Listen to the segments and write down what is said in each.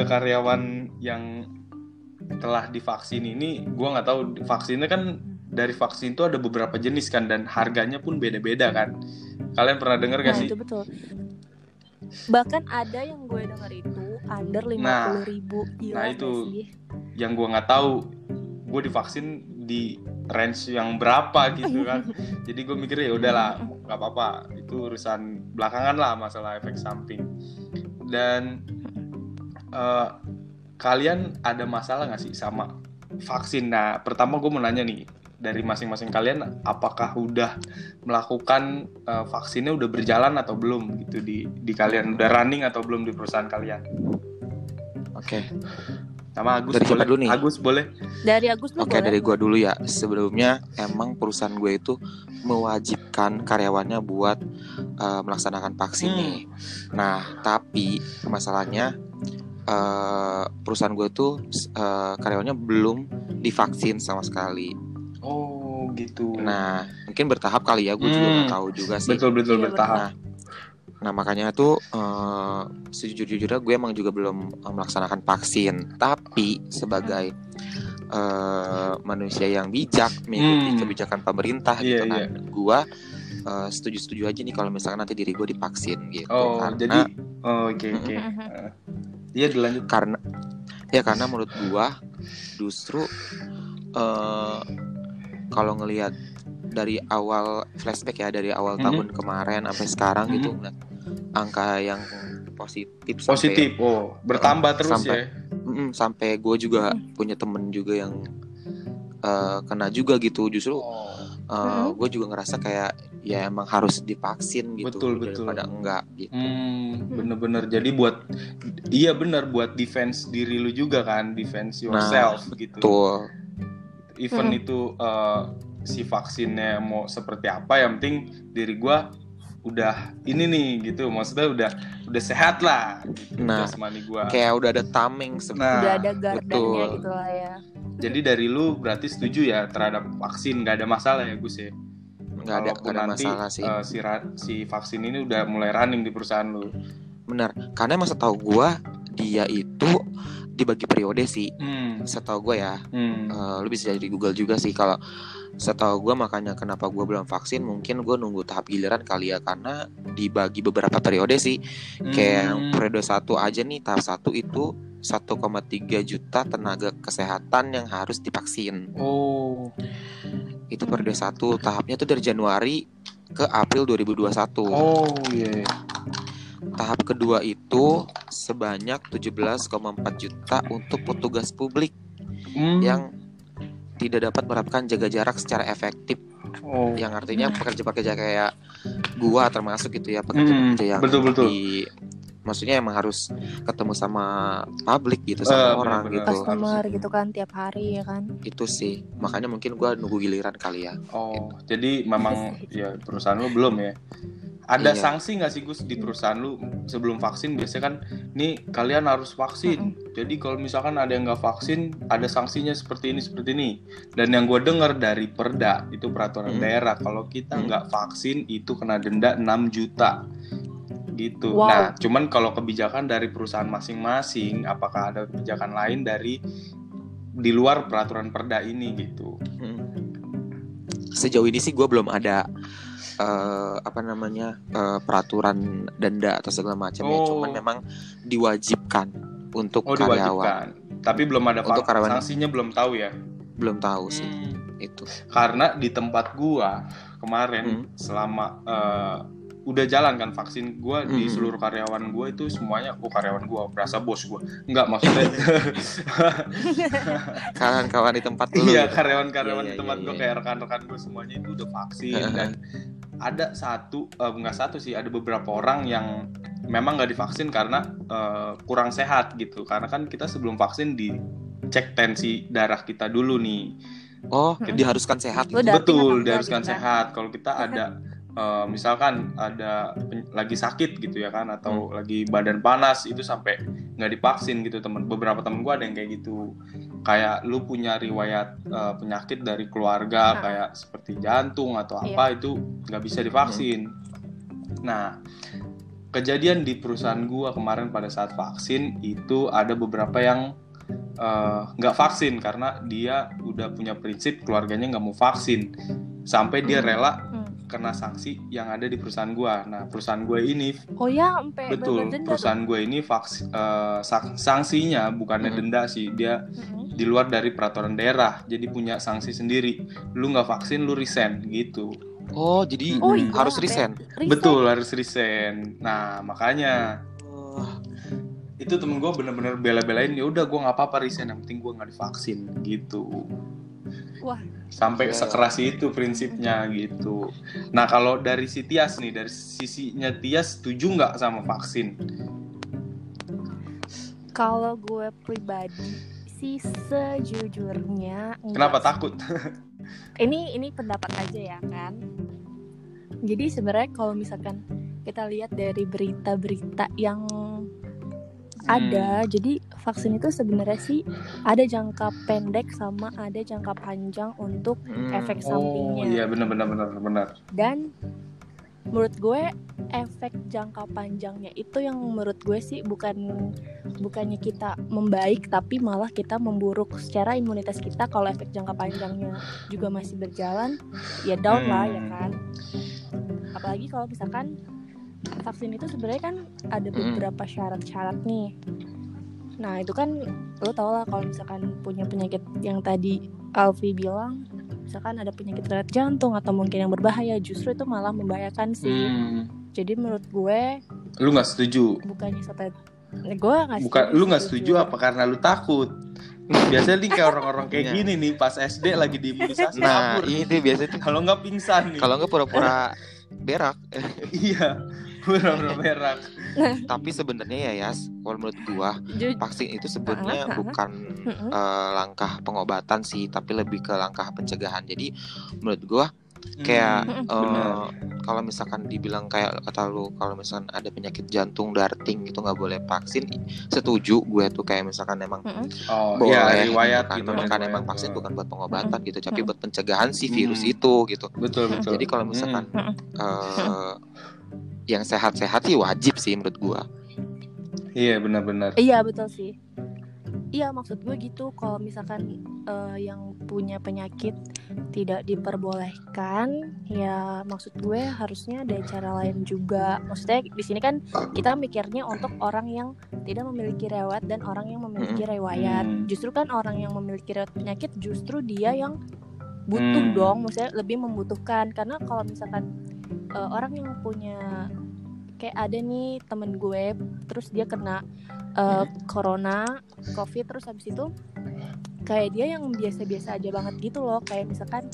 ke karyawan yang telah divaksin ini gue nggak tahu vaksinnya kan dari vaksin itu ada beberapa jenis kan dan harganya pun beda-beda kan kalian pernah dengar gak nah sih itu betul bahkan ada yang gue denger itu under lima Nah, ribu Gila nah itu. sih? yang gue nggak tahu gue divaksin di range yang berapa gitu kan jadi gue mikir ya udahlah nggak apa-apa itu urusan belakangan lah masalah efek samping dan eh, kalian ada masalah nggak sih sama vaksin nah pertama gue mau nanya nih dari masing-masing kalian apakah udah melakukan eh, vaksinnya udah berjalan atau belum gitu di di kalian udah running atau belum di perusahaan kalian Oke. sama Agus Dari boleh dulu nih? Agus boleh dari Agus Oke boleh dari gua dulu ya. Sebelumnya emang perusahaan gue itu mewajibkan karyawannya buat eh, melaksanakan vaksin Hmm. nih. Nah tapi masalahnya eh, perusahaan gue tuh eh, karyawannya belum divaksin sama sekali. oh gitu Nah mungkin bertahap kali ya. Gue juga Hmm. nggak tahu juga sih. betul betul Iya, bertahap Nah, nah makanya tuh eh, sejujur-jujurnya gue emang juga belum eh, melaksanakan vaksin. Tapi sebagai eh, manusia yang bijak mengikuti Hmm. kebijakan pemerintah Iya, gitu kan, gue eh, setuju-setuju aja nih kalau misalkan nanti diri gue divaksin gitu. Oh, karena jadi oh, oke oke. Eh, Iya dilanjut. karena ya karena menurut gue justru eh kalau ngelihat dari awal flashback ya dari awal Mhm. tahun kemarin sampai sekarang Mhm. gitu ngeliat angka yang positif Positif. Oh, bertambah terus sampai- ya. sampai, Mm, sampai gue juga punya temen juga yang eh, kena juga gitu justru Oh, Mhm. gue juga ngerasa kayak ya emang harus divaksin gitu Betul, betul. daripada enggak gitu hmm, bener-bener. Jadi buat iya bener buat defense diri lu juga kan, defense yourself gitu. tuh Even Mhm. itu eh, si vaksinnya mau seperti apa, yang penting diri gua udah ini nih gitu. Maksudnya udah udah sehat lah. Gitu, Nah, jasmani gua. kayak udah ada tameng sebenarnya Nah, udah ada gardanya betul. gitu lah ya Jadi dari lu berarti setuju ya terhadap vaksin, nggak ada masalah ya Gus ya? Nggak ada ada nanti, masalah sih eh, si si vaksin ini udah mulai running di perusahaan lu. benar karena emang setahu gue dia itu dibagi periode sih Hmm. setahu gue ya Hmm. Eh, lu bisa jadi Google juga sih kalau setahu gue makanya kenapa gue belum vaksin mungkin gue nunggu tahap giliran kali ya karena dibagi beberapa periode sih kayak yang Hmm. periode satu aja nih tahap satu itu 1,3 juta tenaga kesehatan yang harus divaksin Oh. Itu periode satu tahapnya tuh dari Januari ke April 2021 Oh iya. tahap kedua itu sebanyak 17,4 juta untuk petugas publik Hmm. yang tidak dapat menerapkan jaga jarak secara efektif oh. yang artinya pekerja-pekerja kayak gua termasuk gitu ya pekerja-pekerja yang betul, betul. di maksudnya emang harus ketemu sama publik gitu sama orang benar-benar. gitu customer gitu kan tiap hari ya kan itu sih makanya mungkin gua nunggu giliran kali ya Oh, jadi memang ya perusahaan lu belum ya. Ada Iya. sanksi nggak sih Gus di perusahaan lu sebelum vaksin biasanya kan nih kalian harus vaksin. Jadi kalau misalkan ada yang nggak vaksin ada sanksinya seperti ini seperti ini. Dan yang gue dengar dari Perda itu peraturan Hmm. daerah kalau kita Hmm. nggak vaksin itu kena denda 6 juta gitu. Wow. Nah, cuman kalau kebijakan dari perusahaan masing-masing apakah ada kebijakan lain dari di luar peraturan Perda ini gitu. Mm. sejauh ini sih gua belum ada eh, apa namanya eh, peraturan denda atau segala macamnya Oh. cuman memang diwajibkan untuk Oh karyawan diwajibkan. Tapi belum ada Untuk karyawan. sanksinya belum tahu ya. belum tahu sih Hmm. itu Karena di tempat gua kemarin Hmm. selama eh, udah jalan kan vaksin gua di Hmm. seluruh karyawan gua itu semuanya oh karyawan gua berasa bos gua. Enggak maksudnya kawan-kawan di tempat lu iya karyawan-karyawan Iya, di iya, tempat iya, gua iya. kayak rekan-rekan gua semuanya itu udah vaksin dan ada satu eh, enggak satu sih ada beberapa orang yang memang nggak divaksin karena eh, kurang sehat gitu. Karena kan kita sebelum vaksin dicek tensi darah kita dulu nih. oh Mm-mm. diharuskan sehat gitu. Betul, diharuskan sehat. Kalau kita ada eh, misalkan ada lagi sakit gitu ya kan atau Hmm. lagi badan panas itu sampai nggak divaksin gitu temen beberapa temen gua ada yang kayak gitu kayak lu punya riwayat eh, penyakit dari keluarga Nah. kayak seperti jantung atau Iya. apa itu nggak bisa divaksin nah kejadian di perusahaan gua kemarin pada saat vaksin itu ada beberapa yang eh, nggak vaksin karena dia udah punya prinsip keluarganya nggak mau vaksin sampai dia Hmm. rela Hmm. Kena sanksi yang ada di perusahaan gua. Nah perusahaan gue ini Oh ya, sampai betul denda perusahaan gue ini vaks, eh, sang- sanksinya bukannya Hmm. denda sih dia Mm-mm. di luar dari peraturan daerah jadi punya sanksi sendiri. Lu nggak vaksin lu resign gitu. Oh, jadi Oh Hmm. iya, harus resign. resign. Betul harus resign. Nah makanya Oh, itu temen gue bener-bener bela-belain ya udah gue nggak apa-apa resign yang penting gue nggak divaksin gitu Wah. sampai Iya. sekeras itu prinsipnya gitu nah kalau dari si Tias nih dari sisinya Tias setuju nggak sama vaksin Kalau gue pribadi sih sejujurnya enggak kenapa sih. takut ini ini pendapat aja ya kan jadi sebenarnya kalau misalkan kita lihat dari berita-berita yang ada jadi vaksin itu sebenarnya sih ada jangka pendek sama ada jangka panjang untuk hmm. efek oh sampingnya iya benar-benar benar benar dan menurut gue efek jangka panjangnya itu yang menurut gue sih bukan bukannya kita membaik tapi malah kita memburuk secara imunitas kita kalau efek jangka panjangnya juga masih berjalan ya down lah ya Hmm. kan apalagi kalau misalkan vaksin itu sebenarnya kan ada Hmm. beberapa syarat-syarat nih. Nah itu kan lo tau lah kalau misalkan punya penyakit yang tadi Alfi bilang misalkan ada penyakit riwayat jantung atau mungkin yang berbahaya justru itu malah membahayakan sih. Hmm, jadi menurut gue lu nggak setuju? bukannya sampai Eh, gue nggak bukan setuju lu nggak setuju. apa? Karena lu takut. Biasanya nih kayak orang-orang kayak Iya. gini nih pas SD lagi diimunisasi Nah, kabur. ini biasanya tuh. Kalau nggak pingsan nih. Kalau nggak pura-pura berak. iya pura-pura berak Tapi sebenarnya ya Yas, kalau menurut gua vaksin itu sebenarnya bukan eh, langkah pengobatan sih, tapi lebih ke langkah pencegahan. Jadi menurut gua kayak Hmm, benar. kalau misalkan dibilang kayak kata lu kalau misalkan ada penyakit jantung darting itu nggak boleh vaksin setuju gue tuh kayak misalkan emang oh boleh iya riwayat gitu gitu kan, kan riwayat. emang vaksin bukan buat pengobatan gitu tapi Mm. buat pencegahan si virus Mm. itu gitu betul betul jadi kalau misalkan Mm. eh, yang sehat-sehat sih wajib sih menurut gua iya benar-benar Iya betul sih. Iya maksud gue gitu kalau misalkan eh, yang punya penyakit tidak diperbolehkan, ya maksud gue harusnya ada cara lain juga. Maksudnya di sini kan kita mikirnya untuk orang yang tidak memiliki riwayat dan orang yang memiliki riwayat. Hmm. Justru kan orang yang memiliki riwayat penyakit justru dia yang butuh Hmm. dong, maksudnya lebih membutuhkan karena kalau misalkan eh, orang yang punya kayak ada nih temen gue terus dia kena uh, corona covid terus habis itu kayak dia yang biasa-biasa aja banget gitu loh. Kayak misalkan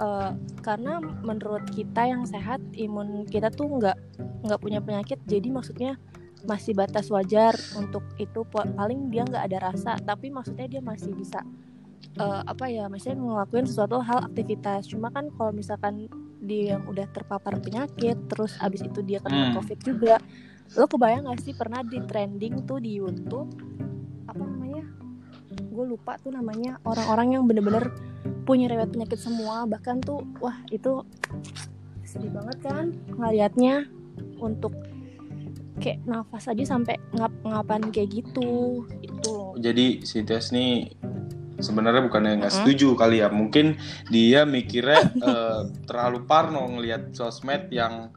uh, karena menurut kita yang sehat imun kita tuh nggak nggak punya penyakit jadi maksudnya masih batas wajar untuk itu. Pa- paling dia nggak ada rasa tapi maksudnya dia masih bisa uh, apa ya maksudnya ngelakuin sesuatu hal aktivitas. Cuma kan kalau misalkan dia yang udah terpapar penyakit terus abis itu dia kena Hmm. covid juga lo kebayang gak sih pernah di trending tuh di YouTube apa namanya gue lupa tuh namanya orang-orang yang bener-bener punya riwayat penyakit semua bahkan tuh wah itu sedih banget kan ngeliatnya untuk kayak nafas aja sampai ngap ngapain kayak gitu itu loh jadi si Tes nih sebenarnya bukannya nggak setuju kali ya. Mungkin dia mikirnya eh, terlalu parno ngelihat sosmed yang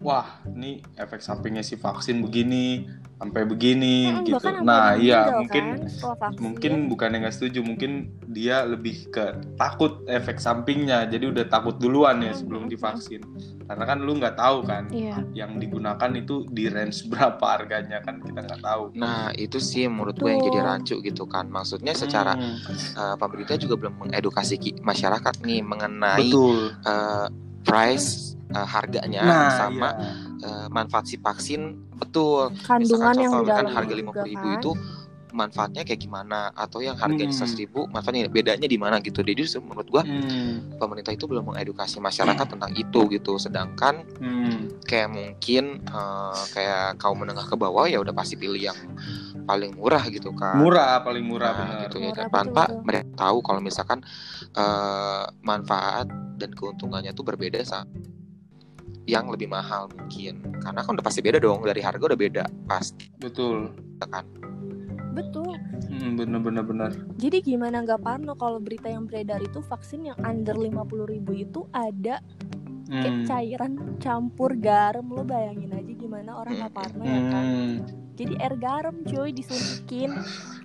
wah ini efek sampingnya si vaksin begini sampai begini Mm, gitu. nah iya mungkin kan setelah vaksin. mungkin bukannya nggak setuju mungkin dia lebih ke takut efek sampingnya jadi udah takut duluan ya Mm, sebelum mm, divaksin. Karena kan lu nggak tahu kan iya. yang digunakan itu di range berapa harganya kan kita nggak tahu. Nah itu sih menurut gue yang jadi rancu gitu kan. Maksudnya secara Hmm, eh, pemerintah juga belum mengedukasi masyarakat nih mengenai betul. eh, price eh, harganya nah sama iya. Eh, manfaat si vaksin betul kandungan Misalkan yang contoh kan harga lima ribu kan. itu manfaatnya kayak gimana atau yang harganya Hmm. seratus ribu manfaatnya bedanya di mana gitu jadi menurut gua Hmm, pemerintah itu belum mengedukasi masyarakat tentang itu gitu sedangkan hmm. kayak mungkin eh, kayak kaum menengah ke bawah ya udah pasti pilih yang paling murah gitu kan murah paling murah Nah, benar gitu ya Murah, tanpa betul-betul. mereka tahu kalau misalkan eh, manfaat dan keuntungannya tuh berbeda sama yang lebih mahal mungkin. Karena kan udah pasti beda dong dari harga udah beda pasti betul. Kan. Betul. Hmm, bener bener bener. Jadi gimana nggak parno kalau berita yang beredar itu vaksin yang under 50.000 ribu itu ada kayak Hmm. cairan campur garam lo bayangin aja gimana orang nggak parno ya kan? Hmm. jadi air garam cuy disuntikin.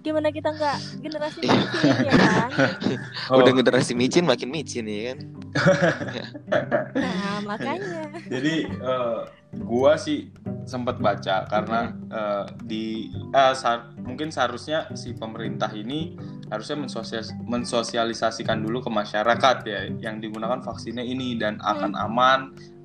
Gimana kita nggak generasi Iya. micin ya kan? Oh, udah generasi micin makin micin ya kan nah makanya. Jadi eh, gua sih sempat baca karena eh, di eh, sa- mungkin seharusnya si pemerintah ini harusnya mensosialis- mensosialisasikan dulu ke masyarakat ya yang digunakan vaksinnya ini dan akan aman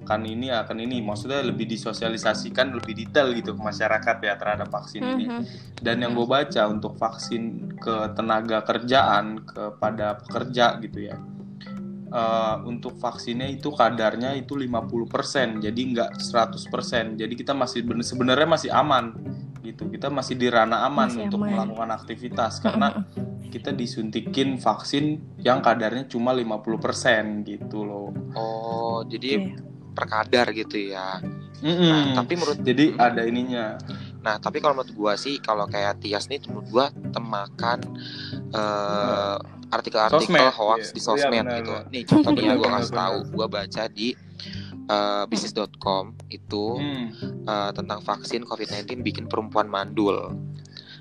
akan ini akan ini. Maksudnya lebih disosialisasikan lebih detail gitu ke masyarakat ya terhadap vaksin ini. Mhm. dan yang gue baca untuk vaksin ke tenaga kerjaan kepada pekerja gitu ya eh, untuk vaksinnya itu kadarnya itu 50% jadi nggak 100% jadi kita masih ben- sebenarnya masih aman gitu. Kita masih di ranah aman Masih untuk aman. melakukan aktivitas karena kita disuntikin vaksin yang kadarnya cuma 50% gitu loh. Oh jadi Iya. per kadar gitu ya. Mm-mm. nah, tapi menurut jadi ada ininya. Nah, tapi kalau menurut gua sih, kalau kayak Tias nih, menurut gua temakan eh, artikel-artikel hoax iya. di sosmed Iya, benar, gitu. Nih, contohnya gua benar, kasih tahu, gua baca di eh, bisnis.com itu Hmm. eh, tentang vaksin COVID-19 bikin perempuan mandul.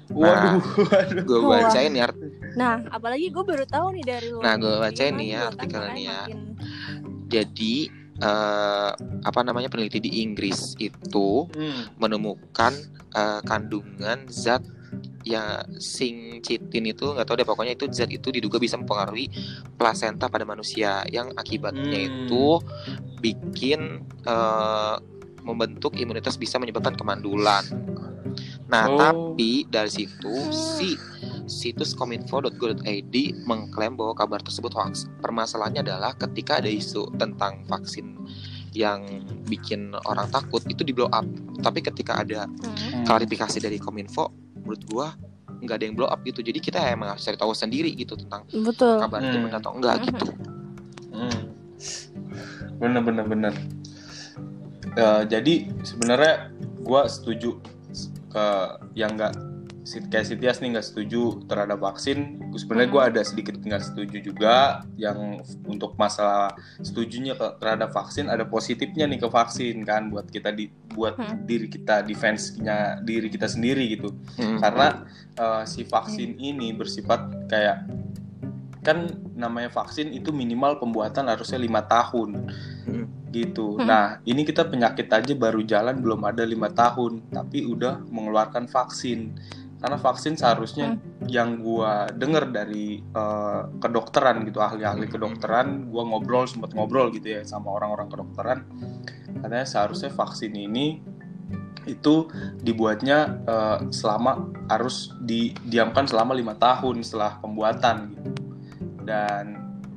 waduh waduh Gue bacain ya, art- nah apalagi gue baru tahu nih dari lo Nah, gua nih. bacain nih ya kan artikelnya ya. makin- jadi eh, apa namanya peneliti di Inggris itu Hmm. menemukan eh, kandungan zat ya singcitin itu nggak tahu deh pokoknya itu zat itu diduga bisa mempengaruhi plasenta pada manusia yang akibatnya Hmm. itu bikin eh, membentuk imunitas bisa menyebabkan kemandulan. Nah, Oh. tapi dari situ si situs kominfo.go.id mengklaim bahwa kabar tersebut hoax. Permasalahannya adalah ketika ada isu tentang vaksin yang bikin orang takut itu di blow up. Tapi ketika ada Hmm. klarifikasi dari Kominfo, menurut gua nggak ada yang blow up gitu. Jadi kita emang harus cari tahu sendiri gitu tentang betul kabar itu Hmm. benar atau enggak Mhm. gitu. Hmm. Bener bener bener. Eh, jadi sebenarnya gue setuju ke yang nggak si- kayak si Tias nih nggak setuju terhadap vaksin. Sebenarnya gue ada sedikit nggak setuju juga yang untuk masalah setujunya ke, terhadap vaksin ada positifnya nih ke vaksin kan buat kita di buat Hmm. diri kita defense-nya diri kita sendiri gitu Hmm. karena eh, si vaksin ini bersifat kayak kan namanya vaksin itu minimal pembuatan harusnya lima tahun Hmm. gitu. Hmm. Nah ini kita penyakit aja baru jalan belum ada lima tahun tapi udah mengeluarkan vaksin karena vaksin seharusnya yang gua dengar dari eh, kedokteran gitu ahli-ahli kedokteran gua ngobrol sempat ngobrol gitu ya sama orang-orang kedokteran katanya seharusnya vaksin ini itu dibuatnya eh, selama harus didiamkan selama lima tahun setelah pembuatan gitu. Dan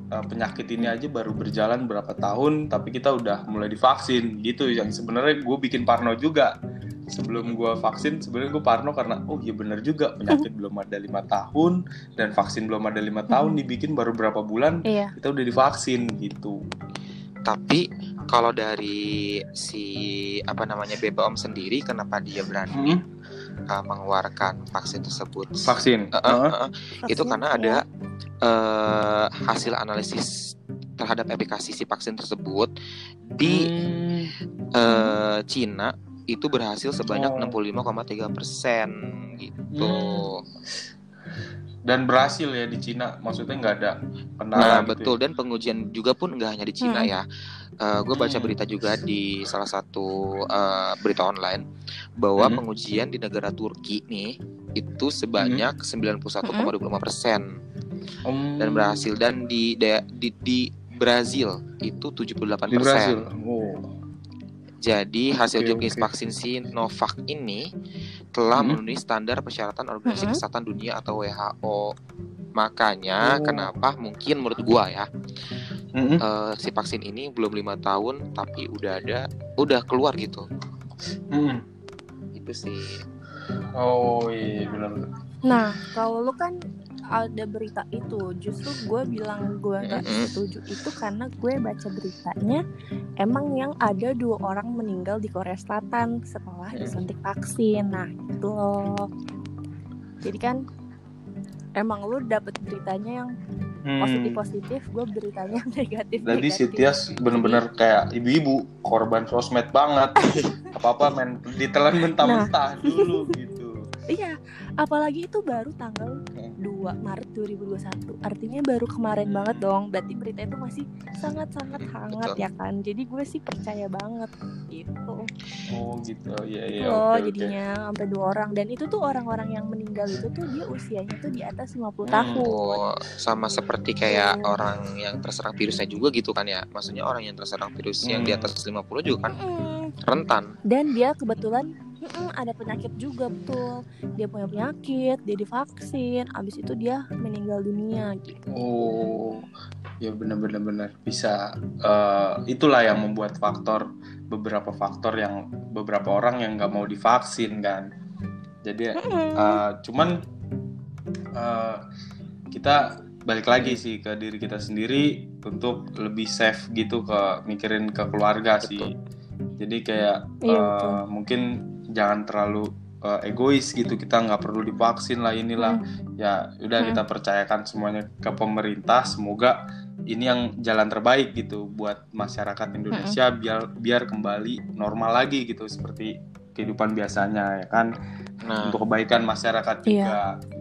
eh, penyakit ini aja baru berjalan berapa tahun tapi kita udah mulai divaksin gitu. Yang sebenarnya gue bikin parno juga sebelum gue vaksin sebenarnya gue parno karena oh iya bener juga penyakit belum ada lima tahun dan vaksin belum ada lima tahun dibikin baru berapa bulan iya kita udah divaksin gitu Tapi kalau dari si apa namanya BPOM sendiri kenapa dia berani uh, mengeluarkan vaksin tersebut? vaksin Uh, uh, uh, uh. Itu Vaksin, karena ya. ada uh, hasil analisis terhadap efikasi si vaksin tersebut di Hmm. uh, Cina itu berhasil sebanyak Oh. 65,3 persen gitu. Hmm. dan berhasil ya di Cina maksudnya nggak ada kendala Nah gitu betul ya. dan pengujian juga pun nggak hanya di Cina Hmm. ya. gue baca Hmm. berita juga di salah satu uh, berita online bahwa Hmm. pengujian di negara Turki nih itu sebanyak 91,25 persen Hmm. dan berhasil dan di di, di Brazil itu 78 di Brasil persen. oh. Jadi hasil Oke, jenis oke. vaksin Sinovac ini telah Hmm. memenuhi standar persyaratan Organisasi Hmm. Kesehatan Dunia atau WHO. Makanya Oh. kenapa mungkin menurut gua ya Mm-mm. eh, si vaksin ini belum lima tahun tapi udah ada udah keluar gitu Mm-mm. itu sih oh iya benar Nah, kalau lu kan ada berita itu justru gue bilang gue nggak setuju itu karena gue baca beritanya emang yang ada dua orang meninggal di Korea Selatan setelah Mm. disuntik vaksin nah itu loh jadi kan emang lu dapet beritanya yang Hmm. positif positif gue beritanya yang negatif Jadi si negatif. Tias bener-bener kayak ibu-ibu korban sosmed banget. Apa-apa main ditelan mentah-mentah Nah. dulu gitu. Iya, apalagi itu baru tanggal Hmm. 2 Maret 2021. Artinya baru kemarin banget dong. Berarti berita itu masih sangat-sangat hangat Betul. ya kan. Jadi gue sih percaya banget gitu. Oh gitu. Iya iya. Oke, oke. jadinya sampai dua orang dan itu tuh orang-orang yang meninggal itu tuh dia usianya tuh di atas 50 Hmm. tahun. Oh, sama seperti kayak Gitu. orang yang terserang virusnya juga gitu kan ya. Maksudnya orang yang terserang virus yang di Hmm. atas 50 juga kan Mm-mm. rentan. Dan dia kebetulan mm-mm, ada penyakit juga betul. Dia punya penyakit, dia divaksin, abis itu dia meninggal dunia gitu. Oh, ya benar-benar benar bisa. eh, itulah yang membuat faktor beberapa faktor yang beberapa orang yang nggak mau divaksin kan. Jadi Mm-mm. eh, cuman eh, kita balik lagi sih ke diri kita sendiri untuk lebih safe gitu ke mikirin ke keluarga sih. Jadi kayak Iya, betul. mungkin jangan terlalu eh, egois gitu. Kita nggak perlu divaksin lah inilah. Ya udah Hmm. kita percayakan semuanya ke pemerintah. Semoga ini yang jalan terbaik gitu buat masyarakat Indonesia biar biar kembali normal lagi gitu seperti kehidupan biasanya ya kan? Nah, untuk kebaikan masyarakat juga. Gitu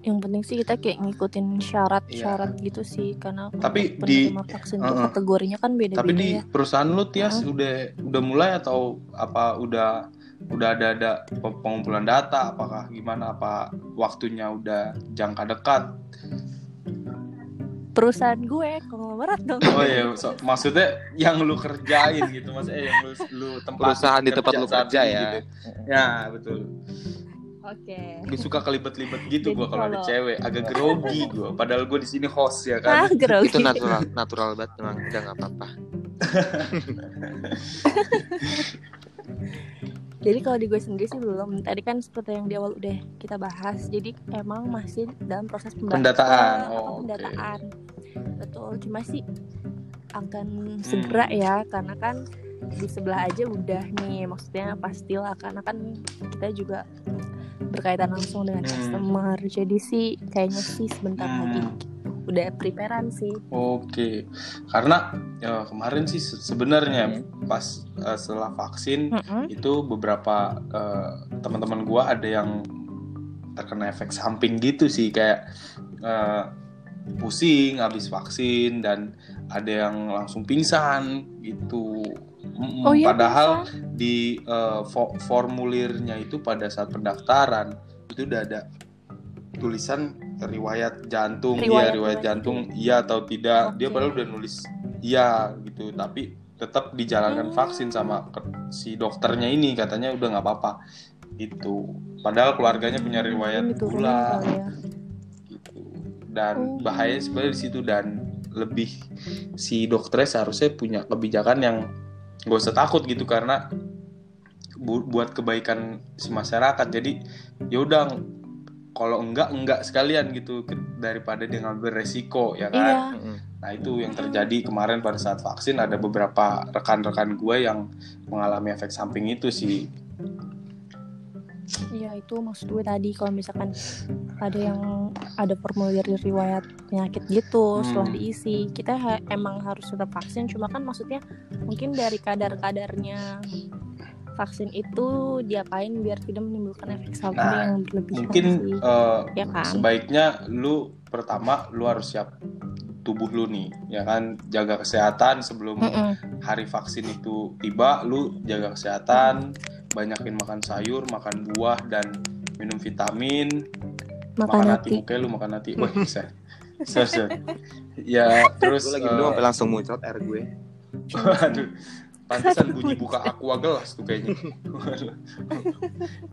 yang penting sih kita kayak ngikutin syarat-syarat Iya. gitu sih karena Tapi di- vaksin tuh Uh-uh. kategorinya kan tapi beda-beda di ya perusahaan lu Tias udah udah mulai atau apa udah udah ada ada pe- pengumpulan data apakah gimana apa waktunya udah jangka dekat perusahaan gue konglomerat dong oh iya so- maksudnya yang lu kerjain gitu maksudnya yang lu lu tempat Perusahaan di tempat lu kerja ya. gitu. ya betul oke. Gue suka kelibet-libet gitu gue kalau ada cewek. Agak grogi gue padahal gue di sini host ya ah kan grogi. itu natural natural banget memang udah nggak apa-apa. jadi kalau di gue sendiri sih belum. Tadi kan seperti yang di awal udah kita bahas. Jadi emang masih dalam proses Pendataan. eh, apa, Oh, pendataan. Betul. Cuma sih akan Hmm. segera ya karena kan di sebelah aja udah nih. Maksudnya pastilah karena kan kita juga berkaitan langsung dengan Hmm. customer jadi sih kayaknya sih sebentar Hmm. lagi udah preparean sih Oke, karena ya, kemarin sih se- sebenarnya Hmm. pas eh, setelah vaksin Mm-mm. itu beberapa eh, teman-teman gua ada yang terkena efek samping gitu sih kayak eh, pusing habis vaksin dan ada yang langsung pingsan gitu. Oh iya Padahal bisa. di eh, fo- formulirnya itu pada saat pendaftaran itu udah ada tulisan riwayat jantung iya Riwayat riwayat riwayat jantung iya atau tidak dia Oke. padahal udah nulis iya gitu tapi tetap dijalankan Hmm. vaksin sama si dokternya ini katanya udah nggak apa-apa itu padahal keluarganya punya riwayat Ini turunin gula ya. gitu dan Oh. bahaya sebenarnya di situ dan lebih si dokternya seharusnya punya kebijakan yang gak usah takut gitu karena bu- buat kebaikan si masyarakat. Jadi ya udah kalau enggak enggak sekalian gitu daripada dia ngambil resiko ya kan? Iya. Nah itu yang terjadi kemarin pada saat vaksin ada beberapa rekan-rekan gue yang mengalami efek samping itu sih Iya itu maksud gue tadi kalau misalkan ada yang ada formulir riwayat penyakit gitu Hmm. setelah diisi kita ha- emang harus tetap vaksin cuma kan maksudnya mungkin dari kadar-kadarnya vaksin itu diapain biar tidak menimbulkan efek samping Nah, yang berlebihan mungkin sih eh, ya kan sebaiknya lu pertama lu harus siap tubuh lu nih ya kan jaga kesehatan sebelum Mm-mm. hari vaksin itu tiba lu jaga kesehatan banyakin makan sayur makan buah dan minum vitamin makan makan hati lu makan hati wah bisa ya terus Gue lagi eh, minum sampai langsung muncrat air gue. Waduh, pantesan bunyi buka aqua gelas tuh kayaknya.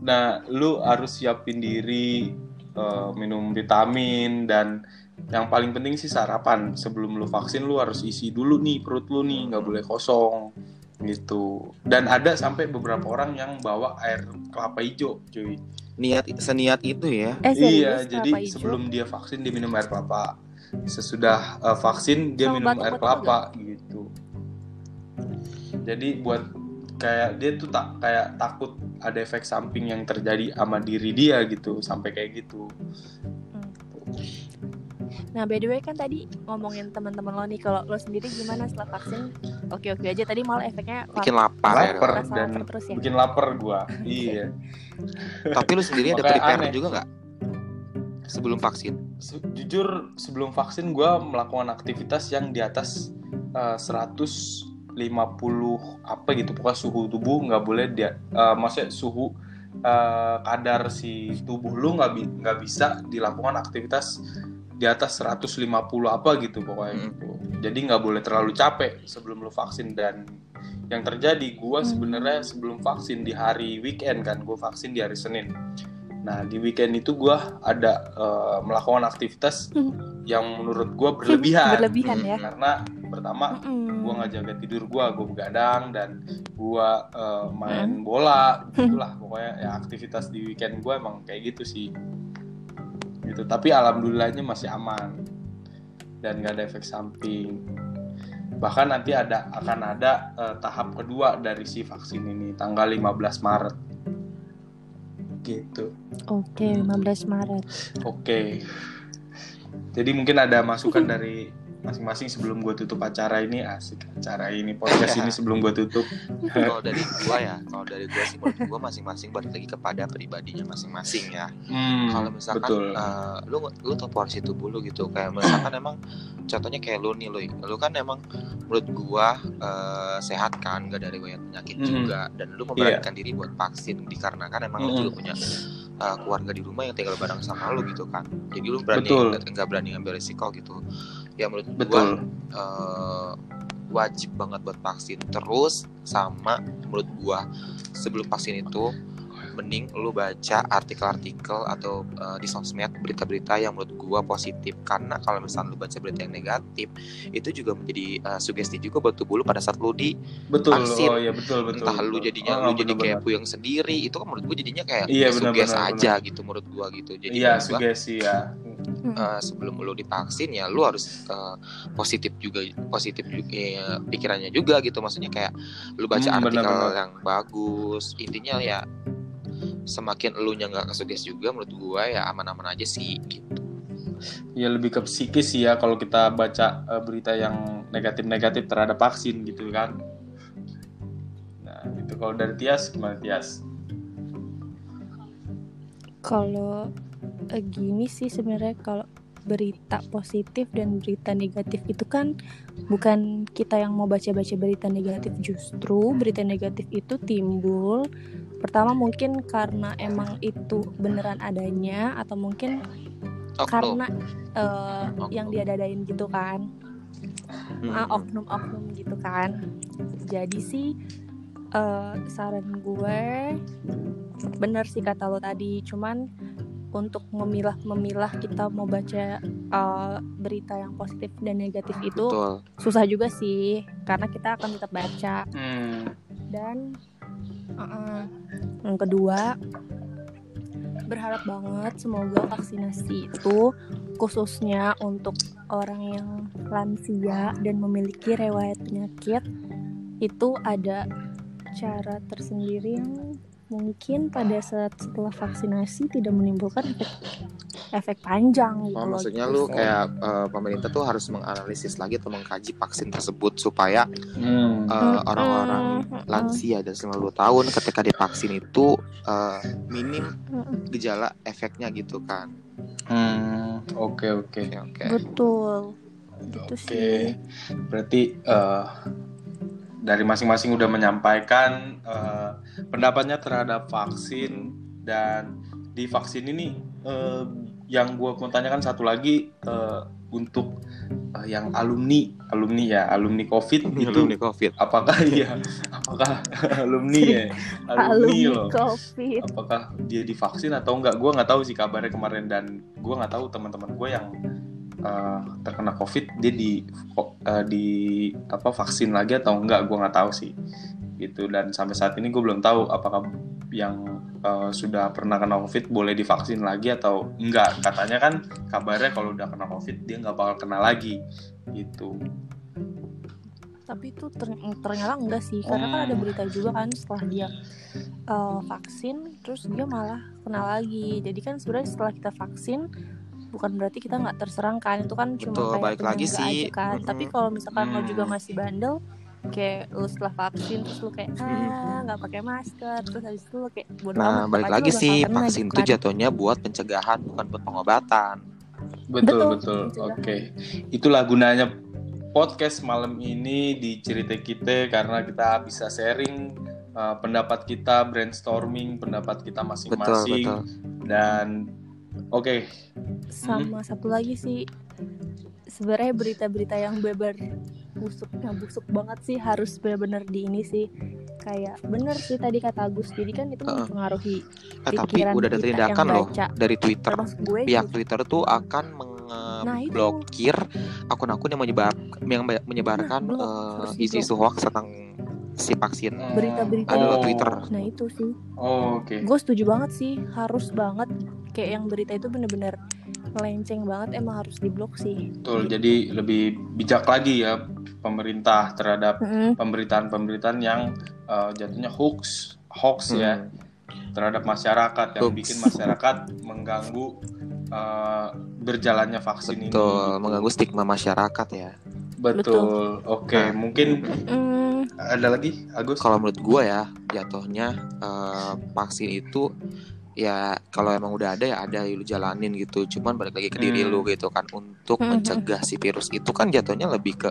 nah, lu harus siapin diri eh, minum vitamin dan yang paling penting sih sarapan. Sebelum lu vaksin lu harus isi dulu nih perut lu nih, nggak boleh kosong gitu. Dan ada sampai beberapa orang yang bawa air kelapa hijau, cuy. niat seniat itu ya Eh iya jadi hijau? sebelum dia vaksin dia minum air kelapa sesudah eh, vaksin dia Sama minum air kelapa gitu jadi buat kayak dia tuh tak kayak takut ada efek samping yang terjadi sama diri dia gitu sampai kayak gitu Nah, by the way kan tadi ngomongin teman-teman lo nih kalau lo sendiri gimana setelah vaksin? Oke-oke aja. Tadi malah efeknya bikin lapar. ya. Lapar Rasa dan lapar terus ya? bikin lapar gua. Iya. Tapi lu sendiri ada prepare aneh. juga nggak? Sebelum vaksin? Se- jujur sebelum vaksin gua melakukan aktivitas yang di atas eh, 150 apa gitu. Pokoknya suhu tubuh nggak boleh dia eh, maksudnya suhu eh, kadar si tubuh lu nggak bi- nggak bisa dilakukan aktivitas di atas 150 apa gitu pokoknya Hmm. gitu jadi nggak boleh terlalu capek sebelum lu vaksin dan yang terjadi gua Hmm. sebenarnya sebelum vaksin di hari weekend kan gua vaksin di hari Senin nah di weekend itu gua ada eh, melakukan aktivitas yang menurut gua berlebihan Berlebihan ya. karena pertama Mm-mm. gua nggak jaga tidur gua gua begadang dan gua eh, Hmm. main bola gitulah pokoknya ya aktivitas di weekend gua emang kayak gitu sih gitu. Tapi alhamdulillahnya masih aman. Dan gak ada efek samping. Bahkan nanti ada akan ada eh, tahap kedua dari si vaksin ini tanggal 15 Maret. Gitu. Oke, 15 Maret. oke. Jadi mungkin ada masukan dari masing-masing sebelum gue tutup acara ini. Asik acara ini podcast ini sebelum gue tutup. Kalau dari gua ya kalau dari gua sih menurut gua masing-masing balik lagi kepada pribadinya masing-masing ya. Hmm, kalau misalkan betul. eh, lu lu tau porsi tubuh lu gitu. Kayak misalkan emang contohnya kayak lu nih lu lu kan emang menurut gua eh, sehat kan gak dari banyak penyakit Mm. juga. Dan lu memberanikan diri buat vaksin dikarenakan emang lu Mm. juga punya eh, keluarga di rumah yang tinggal bareng sama lu gitu kan. Jadi lu berani nggak berani ngambil risiko gitu ya menurut gua betul. eh, wajib banget buat vaksin terus sama menurut gua sebelum vaksin itu mending lu baca artikel-artikel atau eh, di sosmed berita-berita yang menurut gua positif. Karena kalau misalnya lu baca berita yang negatif itu juga menjadi eh, sugesti juga buat tubuh lu pada saat lu di betul. vaksin. oh iya betul betul entah lu betul. jadinya Oh, lu jadi kayak puyeng sendiri itu kan menurut gua jadinya kayak Iya, benar, suges benar, aja gitu menurut gua gitu. Jadi iya sugesti ya eh, sebelum lu divaksin ya lu harus eh, positif juga positif juga ya, pikirannya juga gitu. Maksudnya kayak lu baca Hmm, artikel benar-benar. yang bagus. Intinya ya semakin lu nya nggak kesuges juga menurut gua ya aman-aman aja sih gitu. Ya lebih ke psikis sih ya kalau kita baca eh, berita yang negatif-negatif terhadap vaksin gitu kan. Nah itu kalau dari Tias gimana Tias? Kalau eh, gini sih sebenarnya kalau berita positif dan berita negatif itu kan bukan kita yang mau baca-baca berita negatif justru berita negatif itu timbul pertama mungkin karena emang itu beneran adanya atau mungkin Oknum. karena eh, Oknum. yang dia dadain gitu kan Hmm. ah, oknum-oknum gitu kan jadi sih eh, saran gue bener sih kata lo tadi cuman untuk memilah-memilah kita mau baca eh, berita yang positif dan negatif itu betul susah juga sih karena kita akan tetap baca hmm. dan uh-uh. yang kedua berharap banget semoga vaksinasi itu khususnya untuk orang yang lansia dan memiliki riwayat penyakit itu ada cara tersendiri yang mungkin pada saat setelah vaksinasi tidak menimbulkan efek efek panjang gitu Oh, maksudnya gitu lu sih. kayak eh, pemerintah tuh harus menganalisis lagi atau mengkaji vaksin tersebut supaya Hmm. eh, orang-orang Mm-mm. lansia dan 90 tahun ketika divaksin itu eh, minim gejala efeknya gitu kan. Hmm, oke oke Oke betul gitu Oke, sih berarti eh, dari masing-masing udah menyampaikan eh, pendapatnya terhadap vaksin. Dan di vaksin ini eh, yang gue mau tanyakan satu lagi eh, untuk eh, yang alumni alumni ya alumni COVID itu Alumni COVID. apakah iya apakah alumni ya? Alumni alumni loh. Covid. Apakah dia divaksin atau enggak? Gue nggak tahu sih kabarnya kemarin dan gue nggak tahu teman-teman gue yang uh, terkena covid dia di uh, di apa vaksin lagi atau enggak gue nggak tahu sih gitu dan sampai saat ini gue belum tahu apakah yang uh, sudah pernah kena COVID boleh divaksin lagi atau enggak? Katanya kan kabarnya kalau udah kena COVID dia nggak bakal kena lagi gitu. tapi itu ter- ternyata enggak sih karena kan ada Hmm. berita juga kan setelah dia uh, vaksin terus dia malah kena lagi jadi kan sebenarnya setelah kita vaksin bukan berarti kita nggak terserang kan itu kan cuma Betul, kayak balik lagi sih. aja kan tapi Mm-mm. kalau misalkan lo juga Hmm. masih bandel kayak lu setelah vaksin terus lu kayak ah nggak pakai masker terus habis itu lu kayak bodo Nah, amat, balik lagi sih, vaksin gitu itu kan. jatuhnya buat pencegahan bukan buat pengobatan. Betul Betul, betul. mencegah. Oke. Itulah gunanya podcast malam ini di cerita kita karena kita bisa sharing uh, pendapat kita, brainstorming pendapat kita Betul, masing-masing betul. dan oke. sama satu lagi sih sebenarnya berita-berita yang beber busuk yang busuk banget sih harus benar-benar di ini sih kayak bener sih tadi kata Agus jadi kan itu Heeh. mempengaruhi Eh, tapi udah ada tindakan loh dari Twitter. gue Pihak juga. Twitter tuh akan Nah, itu. memblokir akun-akun yang menyebar yang menyebarkan Nah, eh, Harus isu-isu hoax tentang si vaksin. Berita-berita Ada Oh, Twitter. nah itu sih Oh, oke. gue setuju banget sih harus banget kayak yang berita itu bener-bener melenceng banget emang harus diblok sih Betul. Jadi lebih bijak lagi ya pemerintah terhadap Mm-mm. pemberitaan-pemberitaan yang uh, jatuhnya hoax, hoax ya Hmm. terhadap masyarakat yang Hoax. bikin masyarakat mengganggu uh, berjalannya vaksin ini. Betul, mengganggu stigma masyarakat ya. Betul. Oke, Nah. mungkin Mm, ada lagi Agus? Kalau menurut gua ya, jatuhnya eh, vaksin itu ya kalau emang udah ada ya ada ya lu jalanin gitu. Cuman balik lagi ke diri Hmm. lu gitu kan untuk Hmm. mencegah si virus itu kan jatuhnya lebih ke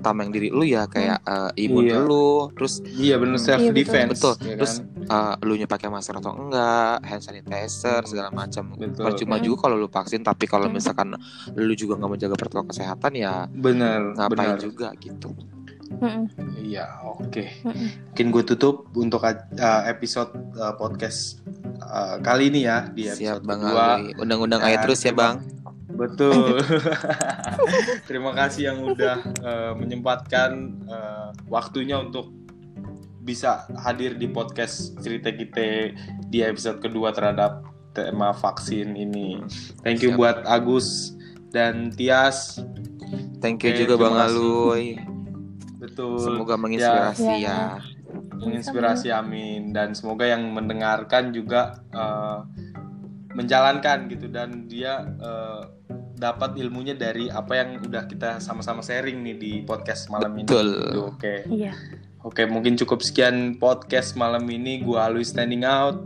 tameng diri lu ya kayak eh, imun Iya. lu, terus Iya benar Hmm. self Iya, betul. defense. Betul. ya Terus kan? eh, lu nya pakai masker atau enggak, hand sanitizer segala macam. Betul. Percuma Hmm. juga kalau lu vaksin tapi kalau Hmm. misalkan lu juga nggak menjaga protokol kesehatan ya benar, ngapain benar. juga gitu. Mm-mm, Iya, oke. mm-mm. Mungkin gue tutup untuk uh, episode uh, podcast uh, kali ini ya di Siap episode Bang kedua. Ali. Undang-undang Dan aja terus ya Bang. Betul. Terima kasih yang udah uh, menyempatkan uh, waktunya untuk bisa hadir di podcast cerita kita di episode kedua terhadap tema vaksin ini. Thank you Siap. buat Agus dan Tias. Thank you Oke, juga Bang. Aluy. Betul. Semoga menginspirasi Ya. ya. menginspirasi amin dan semoga yang mendengarkan juga eh, menjalankan gitu dan dia eh, dapat ilmunya dari apa yang udah kita sama-sama sharing nih di podcast malam ini. Betul. Gitu, Oke. iya Oke, mungkin cukup sekian podcast malam ini. Gua Alwi standing out.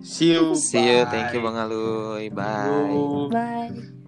See you. See you, Bye. thank you Bang Aluy. Bye. Bye